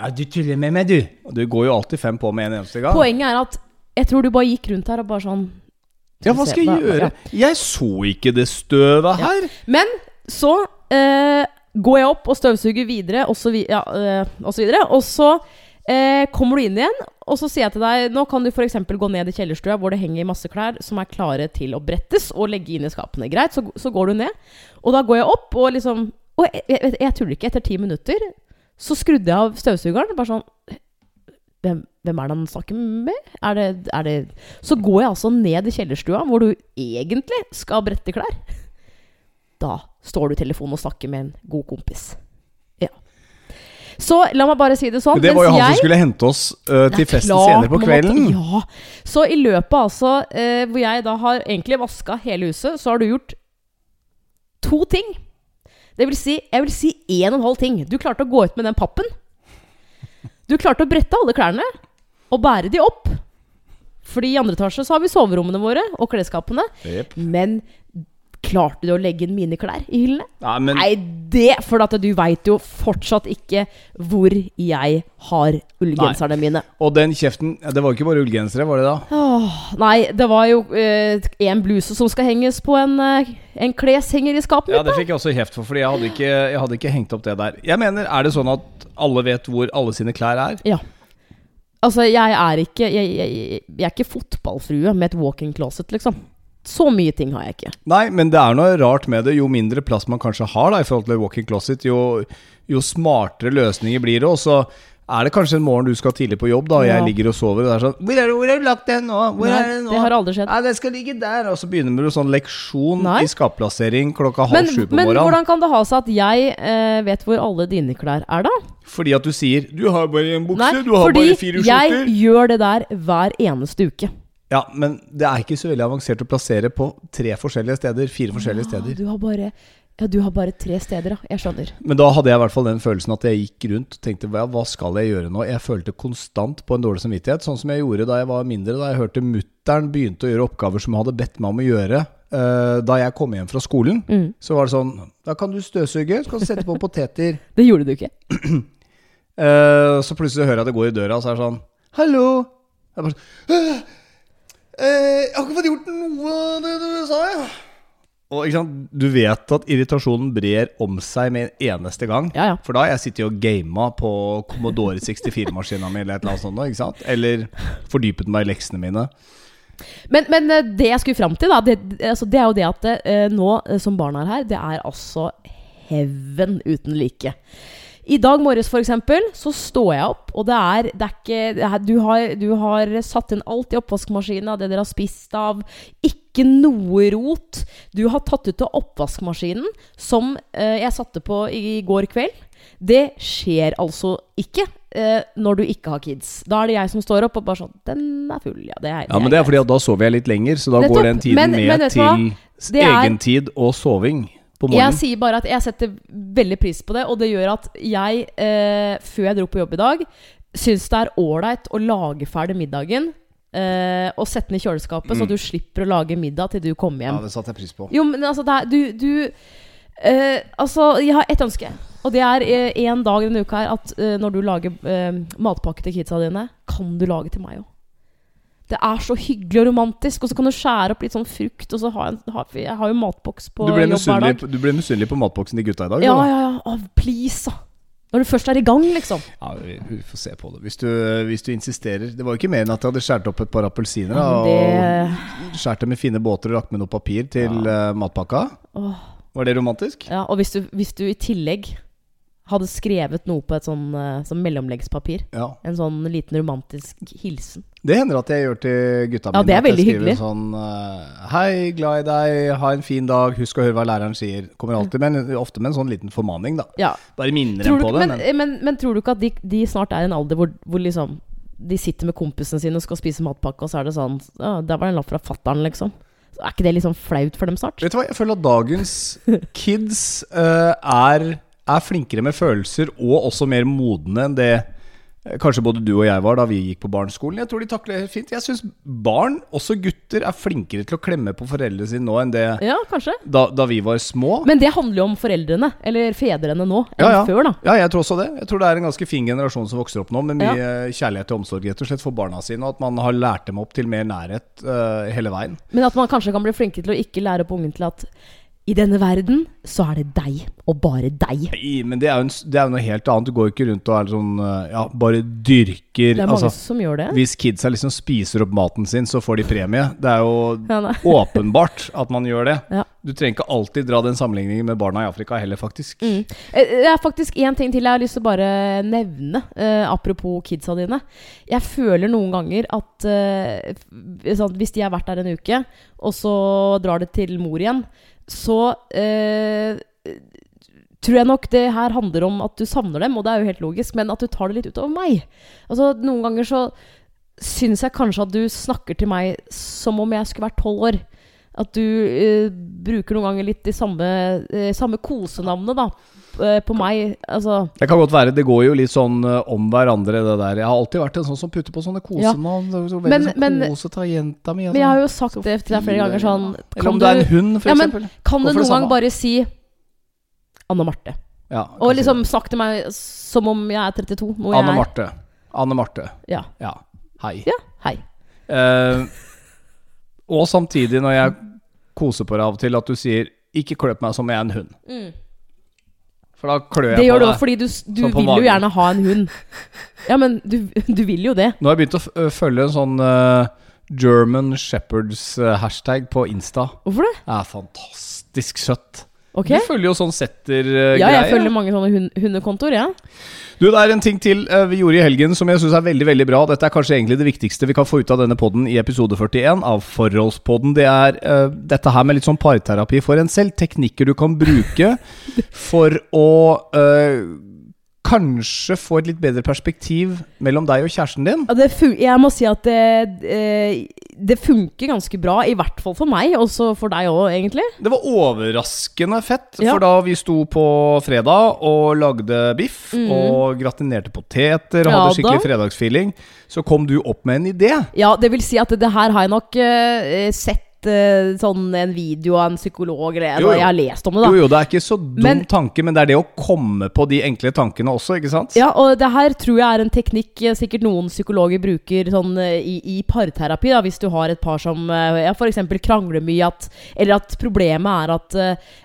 Ja, du tuller med meg, du. Du går jo alltid fem på med en eneste gang. Poenget er at jeg tror du bare gikk rundt her og bare sånn Ja, hva skal jeg gjøre? Jeg så ikke det støvet Ja. her. Men så eh, går jeg opp og støvsuger videre, og så, vi, ja, eh, og så videre. Og så eh, kommer du inn igjen, og så sier jeg til deg Nå kan du f.eks. gå ned i kjellerstua hvor det henger masse klær som er klare til å brettes og legge inn i skapene. Greit, så, så går du ned. Og da går jeg opp og liksom Og jeg, jeg, jeg tuller ikke. Etter ti minutter så skrudde jeg av støvsugeren. Bare sånn hvem, hvem er det han snakker med? Er det, er det Så går jeg altså ned i kjellerstua, hvor du egentlig skal brette klær. Da står du i telefonen og snakker med en god kompis. Ja. Så la meg bare si det sånn. Det var jo han han som skulle hente oss uh, til festen klart senere på kvelden. Måtte. Ja. Så i løpet altså uh, hvor jeg da har egentlig vaska hele huset, så har du gjort to ting. Det vil si, jeg vil si én og en halv ting. Du klarte å gå ut med den pappen. Du klarte å brette alle klærne og bære de opp. Fordi i andre etasje så har vi soverommene våre og klesskapene. Yep. Men klarte du å legge inn mine klær i hyllene? Nei, men Nei, det For du veit jo fortsatt ikke hvor jeg har ullgenserne mine. Og den kjeften Det var ikke bare ullgensere, var det da? Åh, nei, det var jo eh, en bluse som skal henges på en, eh, en kleshenger i skapet Ja, mitt. det fikk jeg også kjeft for, Fordi jeg hadde, ikke, jeg hadde ikke hengt opp det der. Jeg mener, Er det sånn at alle vet hvor alle sine klær er? Ja. Altså, jeg er ikke Jeg, jeg, jeg er ikke fotballfrue med et walk-in closet, liksom. Så mye ting har jeg ikke. Nei, men det er noe rart med det. Jo mindre plass man kanskje har da i forhold til walk-in closet, jo, jo smartere løsninger blir det. Og så er det kanskje en morgen du skal tidlig på jobb, da, og Ja. jeg ligger og sover, og det er sånn Hvor, har du lagt den nå? Hvor Nei, er den nå? det har aldri skjedd. Nei, den skal ligge der. Og så begynner du en sånn leksjon Nei. i skapplassering klokka halv sju på men hvordan kan det ha seg at jeg eh, vet hvor alle dine klær er, da? Fordi at du sier 'du har bare en bukse, Nei, du har bare fire jeg gjør det der hver eneste uke. Ja, men det er ikke så veldig avansert å plassere på tre forskjellige steder. Fire forskjellige Ja, steder. du har bare Ja, du har bare tre steder, da. Jeg skjønner. Men da hadde jeg i hvert fall den følelsen at jeg gikk rundt og tenkte hva, hva skal jeg gjøre nå? Jeg følte konstant på en dårlig samvittighet, sånn som jeg gjorde da jeg var mindre. Da jeg hørte mutter'n begynte å gjøre oppgaver som hun hadde bedt meg om å gjøre. eh, da jeg kom hjem fra skolen, Mm. så var det sånn Da kan du støvsuge, så kan du sette på poteter. (laughs) Det gjorde du ikke. (clears throat) Eh, så plutselig hører jeg at det går i døra, og så er det sånn Hallo! Jeg bare sånn «Øh, eh, Jeg har ikke fått gjort noe av det du sa, jeg. Og ikke sant, Du vet at irritasjonen brer om seg med en eneste gang. Ja, ja. For da har jeg sittet og gama på Commodore 64-maskina mi eller et eller annet sånt. Ikke sant? Eller fordypet meg i leksene mine. Men, men eh, det jeg skulle fram til, da, det, altså, det er jo det at det, nå eh, som barna er her, det er altså heaven uten like. I dag morges for eksempel, så står jeg opp, og det er, det er ikke det er, du, har, du har satt inn alt i oppvaskmaskinen av det dere har spist av. Ikke noe rot. Du har tatt ut av oppvaskmaskinen, som eh, jeg satte på i går kveld. Det skjer altså ikke eh, når du ikke har kids. Da er det jeg som står opp og bare sånn Den er full, ja. Det er, Ja, men det er fordi at da sover jeg litt lenger, så da Nettopp. går den tiden Men- med men til Det egentid og soving Jeg sier bare at jeg setter veldig pris på det, og det gjør at jeg, eh, før jeg dro på jobb i dag, syns det er ålreit å lage ferdig middagen eh, og sette den i kjøleskapet, så Mm. du slipper å lage middag til du kommer hjem. Ja, det satte jeg pris på. Jo, men altså, er, du, du eh, Altså, jeg har ett ønske. Og det er én en dag denne uka her at eh, når du lager eh, matpakke til kidsa dine, kan du lage til meg òg. Det er så hyggelig og romantisk. Og så kan du skjære opp litt sånn frukt. Og så har jeg, har, jeg har jo matboks på jobb hver dag. du ble misunnelig på matboksen til gutta i dag? Ja, da. ja, ja. Oh, please, da. Når du først er i gang, liksom. Ja, vi, vi får se på det. Hvis du, hvis du insisterer. Det var jo ikke mer enn at jeg hadde skåret opp et par appelsiner. Ja, det... Og skåret dem i fine båter og lagt med noe papir til eh, matpakka. Oh. Var det romantisk? Ja, og hvis du, hvis du i tillegg hadde skrevet noe på et sånn, eh, sånn mellomleggspapir, Ja. en sånn liten romantisk hilsen Det hender at jeg gjør til gutta Ja, mine. det er veldig hyggelig. Sånn eh, Hei, glad i deg, ha en fin dag, husk å høre hva læreren sier. Kommer alltid med ofte med en sånn liten formaning, da. Ja, Bare minner dem på det. men, Men, men, men tror du ikke at de, de snart er i en alder hvor, hvor liksom de sitter med kompisene sine og skal spise matpakke, og så er det sånn ja, 'Der var det en lapp fra fatter'n', liksom. Så er ikke det litt sånn flaut for dem snart? vet du hva, jeg føler at dagens (laughs) kids uh, er, er flinkere med følelser, og også mer modne enn det Kanskje både du og jeg var da vi gikk på barneskolen. Jeg tror de takler det helt fint. Jeg syns barn, også gutter, er flinkere til å klemme på foreldrene sine nå enn det Ja, da, da vi var små. Men det handler jo om foreldrene, eller fedrene nå, enn Ja, ja. før, da. Ja, jeg tror også det. Jeg tror det er en ganske fin generasjon som vokser opp nå, med mye kjærlighet og omsorg rett og slett for barna sine, og at man har lært dem opp til mer nærhet uh, hele veien. Men at man kanskje kan bli flinkere til å ikke lære opp ungen til at i denne verden så er det deg, og bare deg. Nei, Men det er, jo en, det er jo noe helt annet. Du går ikke rundt og er sånn eh, Ja, bare dyrker Det er mange altså, som gjør det. Hvis kidsa liksom spiser opp maten sin, så får de premie. Det er jo (laughs) Ja, (laughs) åpenbart at man gjør det. Ja. Du trenger ikke alltid dra den sammenligningen med barna i Afrika heller, faktisk. Mm. Eh, Det er faktisk én ting til jeg har lyst til å bare nevne, uh, apropos kidsa dine. Jeg føler noen ganger at uh, sånn, hvis de har vært der en uke, og så drar det til mor igjen, så eh, tror jeg nok det her handler om at du savner dem, og det er jo helt logisk, men at du tar det litt utover meg. Altså, noen ganger så syns jeg kanskje at du snakker til meg som om jeg skulle vært tolv år. At du eh, bruker noen ganger litt de samme, eh, samme kosenavnet da, på meg. Altså Det kan godt være. Det går jo litt sånn eh, om hverandre, det der. Jeg har alltid vært en sånn som putter på sånne kosenavn. Ja. så Men- sånn men- kose jenta mi. og Men jeg har sånn. jo sagt det til deg flere ganger sånn Eller om du er en hund, for Ja, men- eksempel. Kan du noen gang bare si Anne Marte? Ja, Og si liksom snakke til meg som om jeg er 32. Noe Anne. Marte. Anne Marte. Ja. Ja. Hei. ja. Hei. Uh, og samtidig, når jeg koser på deg av og til, at du sier 'ikke kløp meg som jeg er en hund'. Mm. For da klør jeg Det på gjør du òg fordi du, du vil magen. jo gjerne ha en hund. Ja, men du, du vil jo det. Nå har jeg begynt å følge en sånn uh, German Shepherds-hashtag på Insta. Hvorfor det? Det er fantastisk søtt. Ok? Du følger jo sånn setter-greier. Ja, jeg følger mange sånne hund hundekontoer, Ja. Du, Det er en ting til eh, vi gjorde i helgen som jeg syns er veldig veldig bra. Dette er kanskje egentlig det viktigste vi kan få ut av denne podden i episode 41 av Forholdspodden. Det er uh, dette her med litt sånn parterapi for en selv. Teknikker du kan bruke (laughs) for å eh, kanskje få et litt bedre perspektiv mellom deg og kjæresten din. Ja, det fun jeg må si at det, eh, det funker ganske bra, i hvert fall for meg, også for deg òg, egentlig. Det var overraskende fett, Ja. for da vi sto på fredag og lagde biff mm. og gratinerte poteter og Ja hadde skikkelig da. fredagsfeeling, så kom du opp med en idé. Ja, det vil si at det her har jeg nok eh, sett eh, sånn en video av en psykolog, eller Jo, jo. jeg har lest om det, da. Jo, jo, det er ikke så dum Men- tanke, men det er det å komme på de enkle tankene også, ikke sant? Ja, og det her tror jeg er en teknikk eh, sikkert noen psykologer bruker sånn eh, i, i parterapi, da, hvis du har et par som ja, f.eks. krangler mye, at, eller at problemet er at,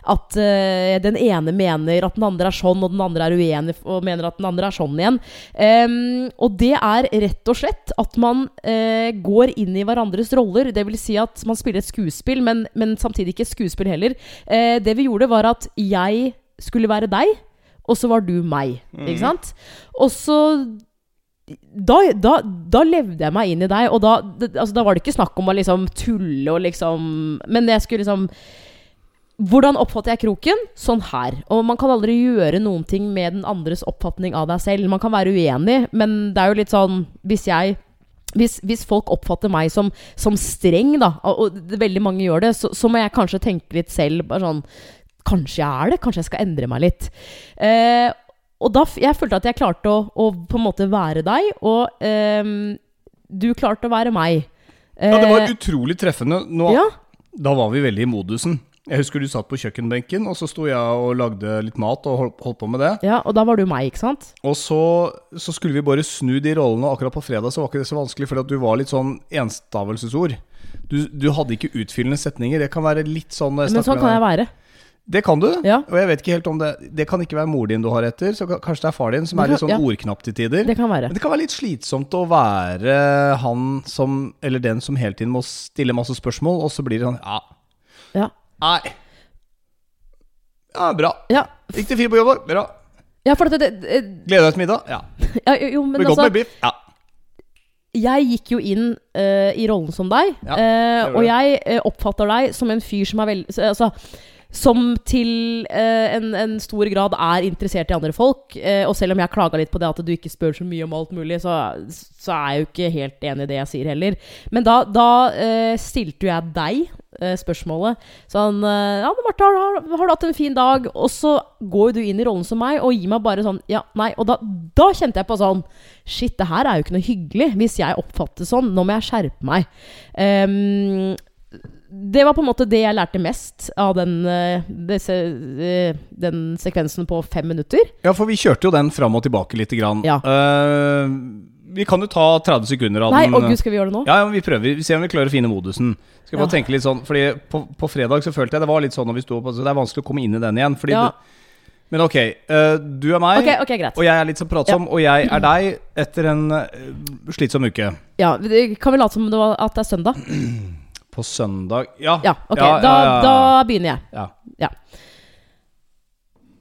at uh, den ene mener at den andre er sånn, og den andre er uenig og mener at den andre er sånn igjen. Um, og det er rett og slett at man uh, går inn i hverandres roller. Det vil si at man spiller et skuespill, men, men samtidig ikke skuespill heller. Eh, det vi gjorde, var at jeg skulle være deg, og så var du meg. Ikke sant? Og så da, da, da levde jeg meg inn i deg, og da, altså, da var det ikke snakk om å liksom tulle og liksom Men jeg skulle liksom Hvordan oppfatter jeg kroken? Sånn her. Og man kan aldri gjøre noen ting med den andres oppfatning av deg selv. Man kan være uenig, men det er jo litt sånn Hvis jeg hvis, hvis folk oppfatter meg som, som streng, da, og veldig mange gjør det, så, så må jeg kanskje tenke litt selv. Bare sånn Kanskje jeg er det? Kanskje jeg skal endre meg litt? Eh, og da jeg følte at jeg klarte å, å på en måte være deg, og eh, du klarte å være meg. Ja, det var Eh, utrolig treffende. Nå, ja, Da var vi veldig i modusen. Jeg husker du satt på kjøkkenbenken, og så sto jeg og lagde litt mat og holdt, på med det. ja, og da var du meg, ikke sant? Og så, så skulle vi bare snu de rollene, og akkurat på fredag så var ikke det så vanskelig, fordi at du var litt sånn enstavelsesord. Du, du hadde ikke utfyllende setninger. Det kan være litt sånn jeg Men sånn kan jeg være. Det kan du, Ja. og jeg vet ikke helt om det Det kan ikke være mor din du har etter, så kanskje det er far din som er litt sånn ja. ordknapp til tider. Det kan være. Men det kan være litt slitsomt å være han som Eller den som hele tiden må stille masse spørsmål, og så blir det sånn Ja, Ja. Nei Ja, bra. Ja, Gikk det fint på jobb? da? Bra. ja for det, det, Gleder deg til middag? Ja. ja, jo, men Blir godt altså med biff? Ja. jeg gikk jo inn uh, i rollen som deg, Ja, uh, og jeg uh, oppfatter deg som en fyr som er veldig altså, Som til eh, en, en stor grad er interessert i andre folk. eh, og selv om jeg klaga litt på det at du ikke spør så mye om alt mulig, så, så er jeg jo ikke helt enig i det jeg sier heller. Men da, da eh, stilte jo jeg deg eh, spørsmålet sånn eh, Ja, Marte, har, har, du hatt en fin dag? Og så går du inn i rollen som meg og gir meg bare sånn Ja, nei. Og da, da kjente jeg på sånn Shit, det her er jo ikke noe hyggelig hvis jeg oppfatter sånn. Nå må jeg skjerpe meg. Ehm, det var på en måte det jeg lærte mest av den, eh, disse, eh, den sekvensen på fem minutter. ja, for vi kjørte jo den fram og tilbake lite grann. Ja. Uh, vi kan jo ta 30 sekunder av Nei, den. å gud, skal vi gjøre det nå? Ja, ja, vi prøver. Vi ser om vi klarer å finne modusen. Skal bare Ja. tenke litt sånn Fordi på, på fredag så følte jeg det var litt sånn når vi sto opp, altså Det er vanskelig å komme inn i den igjen. Fordi Ja. du, men ok, uh, du er meg, Ok, okay, greit. og jeg er litt så pratsom, og jeg er deg etter en uh, slitsom uke. Ja, Kan vi late som det var, at det er søndag? På søndag Ja. Ja, ok. Ja, da, ja, ja. da begynner jeg. ja. Ja.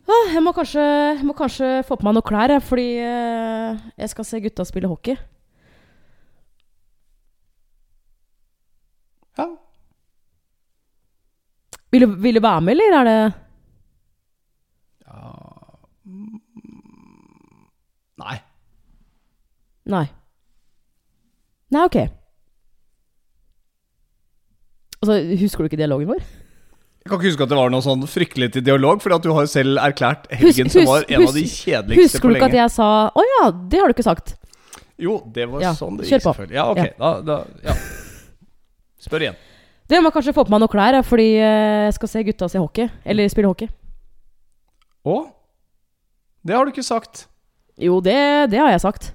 Ah, jeg, må kanskje, jeg må kanskje få på meg noen klær, jeg, fordi eh, jeg skal se gutta spille hockey. ja. Vil du, vil du være med, eller er det Nei. Nei. Nei, ok. Altså, Husker du ikke dialogen vår? Jeg kan ikke huske at det var noe sånn fryktelig til dialog, at du har jo selv erklært helgen som var en av de kjedeligste Husker på du ikke at jeg sa Å ja, det har du ikke sagt. Jo, det var Ja, sånn det gikk, på. selvfølgelig. Ja, ok. Ja. Da, da, ja. Spør igjen. Det må kanskje få på meg noen klær, fordi eh, jeg skal se gutta se hockey. Eller spille hockey. Å? Det har du ikke sagt. Jo, det, det har jeg sagt.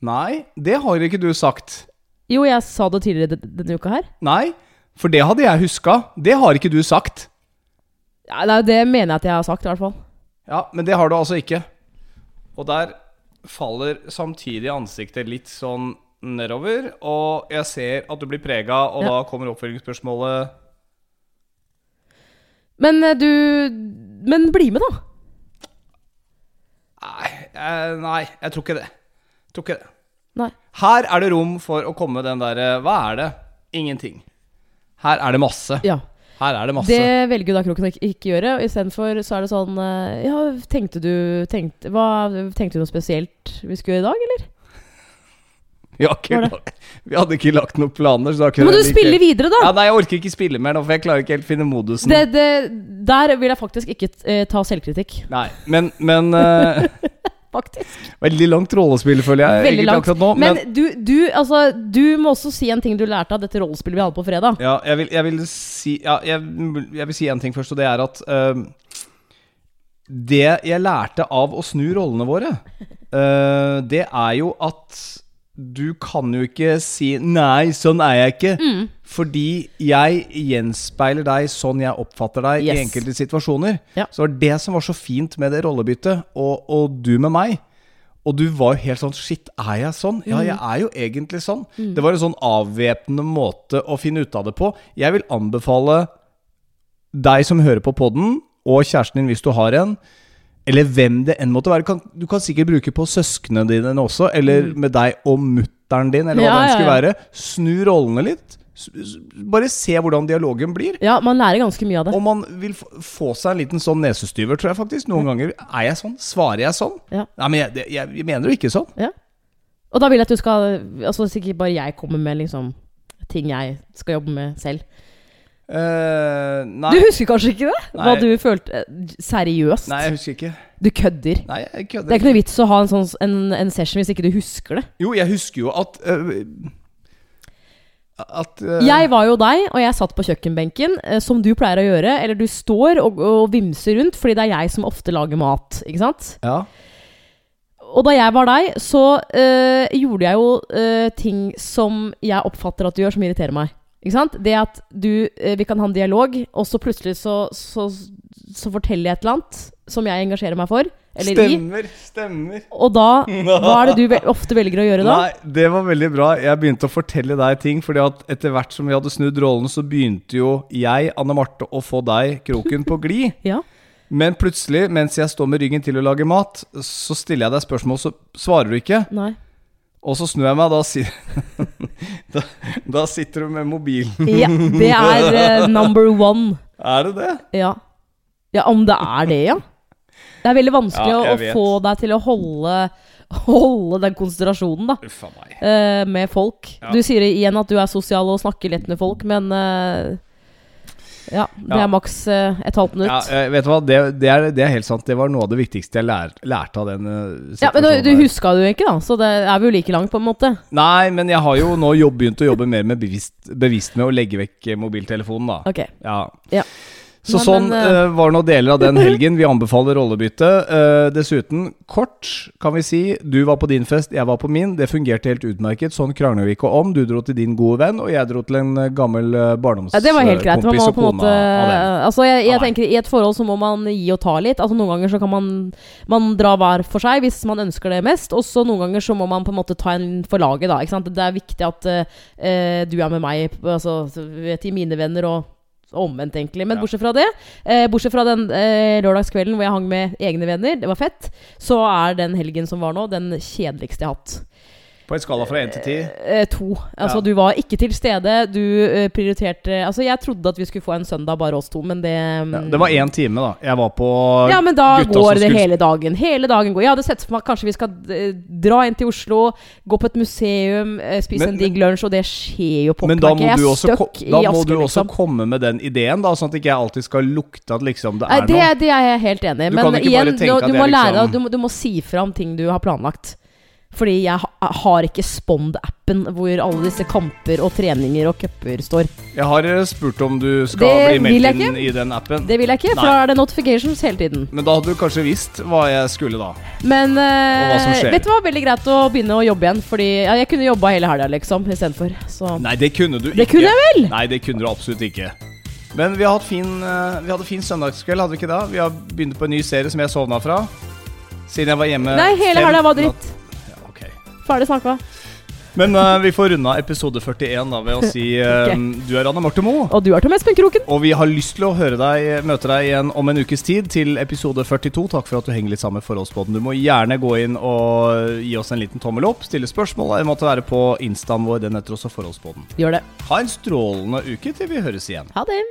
Nei, det har ikke du sagt. Jo, jeg sa det tidligere denne uka her. Nei, for det hadde jeg huska. Det har ikke du sagt. Ja, nei, det mener jeg at jeg har sagt, i hvert fall. Ja, men det har du altså ikke. Og der faller samtidig ansiktet litt sånn nedover, og jeg ser at du blir prega, og Ja. da kommer oppfølgingsspørsmålet Men eh, du Men bli med, da. Nei, jeg, nei jeg tror ikke det. Jeg tror ikke det. Nei. Her er det rom for å komme den derre Hva er det? Ingenting. Her er det masse. Ja. Her er det masse. Det velger jo da Kroken å ikke, ikke gjøre. Istedenfor så er det sånn eh, Ja, tenkte du tenkte, hva, tenkte du noe spesielt vi skulle gjøre i dag, eller? Vi, ikke, vi hadde ikke lagt noen planer. Så da må du spille ikke... videre, da! Ja, nei, jeg orker ikke spille mer nå, for jeg klarer ikke helt finne modusen. Det, det, der vil jeg faktisk ikke eh, ta selvkritikk. Nei, men, men eh, (laughs) faktisk. Veldig langt rollespill, føler jeg. Veldig langt. nå, Men, men, du, du, altså, du må også si en ting du lærte av dette rollespillet vi hadde på fredag. ja, jeg, vil, jeg vil si ja, jeg, jeg vil si en ting først, og det er at uh, Det jeg lærte av å snu rollene våre, uh, det er jo at du kan jo ikke si 'nei, sånn er jeg ikke'. Mm. Fordi jeg gjenspeiler deg sånn jeg oppfatter deg Yes. i enkelte situasjoner. Ja. Så det var det som var så fint med det rollebyttet, og, og du med meg. Og du var jo helt sånn Shit, er jeg sånn? Ja, jeg er jo egentlig sånn. Det var en sånn avvæpnende måte å finne ut av det på. Jeg vil anbefale deg som hører på podden, og kjæresten din hvis du har en, eller hvem det enn måtte være. Kan, du kan sikkert bruke på søsknene dine også, eller med deg og mutter'n din, eller hva Ja, det skulle være. Snu rollene litt. Bare se hvordan dialogen blir. Ja, man lærer ganske mye av det. Og man vil få seg en liten sånn nesestyver, tror jeg faktisk. Noen ganger. Er jeg sånn? Svarer jeg sånn? Ja. Nei, men jeg, jeg, jeg mener jo ikke sånn. Ja. Og da vil jeg at du skal Altså sikkert bare jeg kommer med liksom ting jeg skal jobbe med selv. Eh, nei, Du husker kanskje ikke det? Hva du følte Seriøst? nei, jeg husker ikke. Du kødder. Nei, jeg Det er ikke noe vits å ha en, sånn, en, en session hvis ikke du husker det. Jo, jeg husker jo at uh, At uh, Jeg var jo deg, og jeg satt på kjøkkenbenken, eh, som du pleier å gjøre. Eller du står og, og vimser rundt, fordi det er jeg som ofte lager mat. Ikke sant? Ja. Og da jeg var deg, så eh, gjorde jeg jo eh, ting som jeg oppfatter at du gjør, som irriterer meg. Ikke sant? Det at du eh, Vi kan ha en dialog, og så plutselig så, så, så forteller jeg et eller annet som jeg engasjerer meg for. Eller i. Stemmer, stemmer. Og da Hva er det du ofte velger å gjøre da? Nei, det var veldig bra. Jeg begynte å fortelle deg ting. Fordi at etter hvert som vi hadde snudd rollen, så begynte jo jeg, Anne Marte, å få deg kroken på glid. (laughs) Ja. Men plutselig, mens jeg står med ryggen til å lage mat, så stiller jeg deg spørsmål, så svarer du ikke. Nei. Og så snur jeg meg, da, si (laughs) da, da sitter du med mobilen. Ja, det er uh, (laughs) number one. Er det det? Ja. ja, om det er det, ja. Det er veldig vanskelig Ja, å, vet. få deg til å holde, (laughs) holde den konsentrasjonen, da. Uffa meg. Uh, med folk. Ja. Du sier igjen at du er sosial og snakker lett med folk, men eh, Ja, det Ja. er maks eh, et halvt minutt. Ja, Ja, eh, vet du hva, det, det, er, det er helt sant. Det var noe av det viktigste jeg lær, lærte av den uh, Men du, du huska det jo ikke, da, så det er vi jo like langt, på en måte. Nei, men jeg har jo nå jobb, begynt å jobbe mer med bevisst, bevisst med å legge vekk eh, mobiltelefonen, da. Ok. Ja. Ja. Så Nei, sånn men, eh, var nå deler av den helgen. Vi anbefaler rollebytte. Uh, dessuten, kort kan vi si, du var på din fest, jeg var på min. Det fungerte helt utmerket. Sånn krangler vi ikke om. Du dro til din gode venn, og jeg dro til en gammel uh, barndomskompis Ja, det var helt greit. Man må på en måte. Altså, jeg, jeg tenker I et forhold så må man gi og ta litt. Altså Noen ganger så kan man Man dra hver for seg hvis man ønsker det mest. Og så noen ganger så må man på en måte ta en for laget, da. Ikke sant? Det er viktig at uh, du er med meg, altså til mine venner, og omvendt, egentlig. Men Ja. bortsett fra det, eh, bortsett fra den eh, lørdagskvelden hvor jeg hang med egne venner, det var fett, så er den helgen som var nå, den kjedeligste jeg har hatt. På en skala fra én til ti. Eh, to. Altså, Ja. du var ikke til stede. Du eh, prioriterte Altså, jeg trodde at vi skulle få en søndag bare oss to, men det mm, Ja, det var én time, da. Jeg var på Ja, men da går det skulle- hele dagen. Hele dagen går. Jeg hadde sett for meg at kanskje vi skal eh, dra inn til Oslo, gå på et museum, eh, spise Men- en digg lunsj, og det skjer jo pokker Men da må, ikke. du Jeg er også, da må du også liksom. komme med den ideen, da, sånn at ikke jeg alltid skal lukte at liksom det er det, noe. det er jeg helt enig i. Men igjen, du, du må lære liksom- deg du, du må si fra om ting du har planlagt. Fordi jeg har ikke Spond-appen hvor alle disse kamper og treninger og cuper står. Jeg har eh, spurt om du skal Det bli meldt inn i den appen. Det vil jeg ikke, for da er det notifications hele tiden. Men da hadde du kanskje visst hva jeg skulle da. Men skjer. vet du hva, veldig greit å begynne å jobbe igjen. Fordi ja, jeg kunne jobba hele helga, liksom, istedenfor. Nei, det kunne du ikke. Det kunne jeg vel! Nei, det kunne du absolutt ikke. Men vi, fin, uh, vi hadde fin søndagskveld, hadde vi ikke det? Vi har begynt på en ny serie som jeg sovna fra. Siden jeg var hjemme Nei, hele helga var dritt. Ferdig snakka. Men uh, vi får runde av episode 41 da ved å si (laughs) eh, Du er Anne Marte Moe. Og du er Tom Espen Kroken. Og vi har lyst til å høre deg, møte deg igjen om en ukes tid til episode 42. Takk for at du henger litt sammen med Forholdsbåten. Du må gjerne gå inn og gi oss en liten tommel opp, stille spørsmål. Det måtte være på instaen vår. Den heter også Forholdsbåten. Gjør det. Ha en strålende uke til vi høres igjen. Ha det.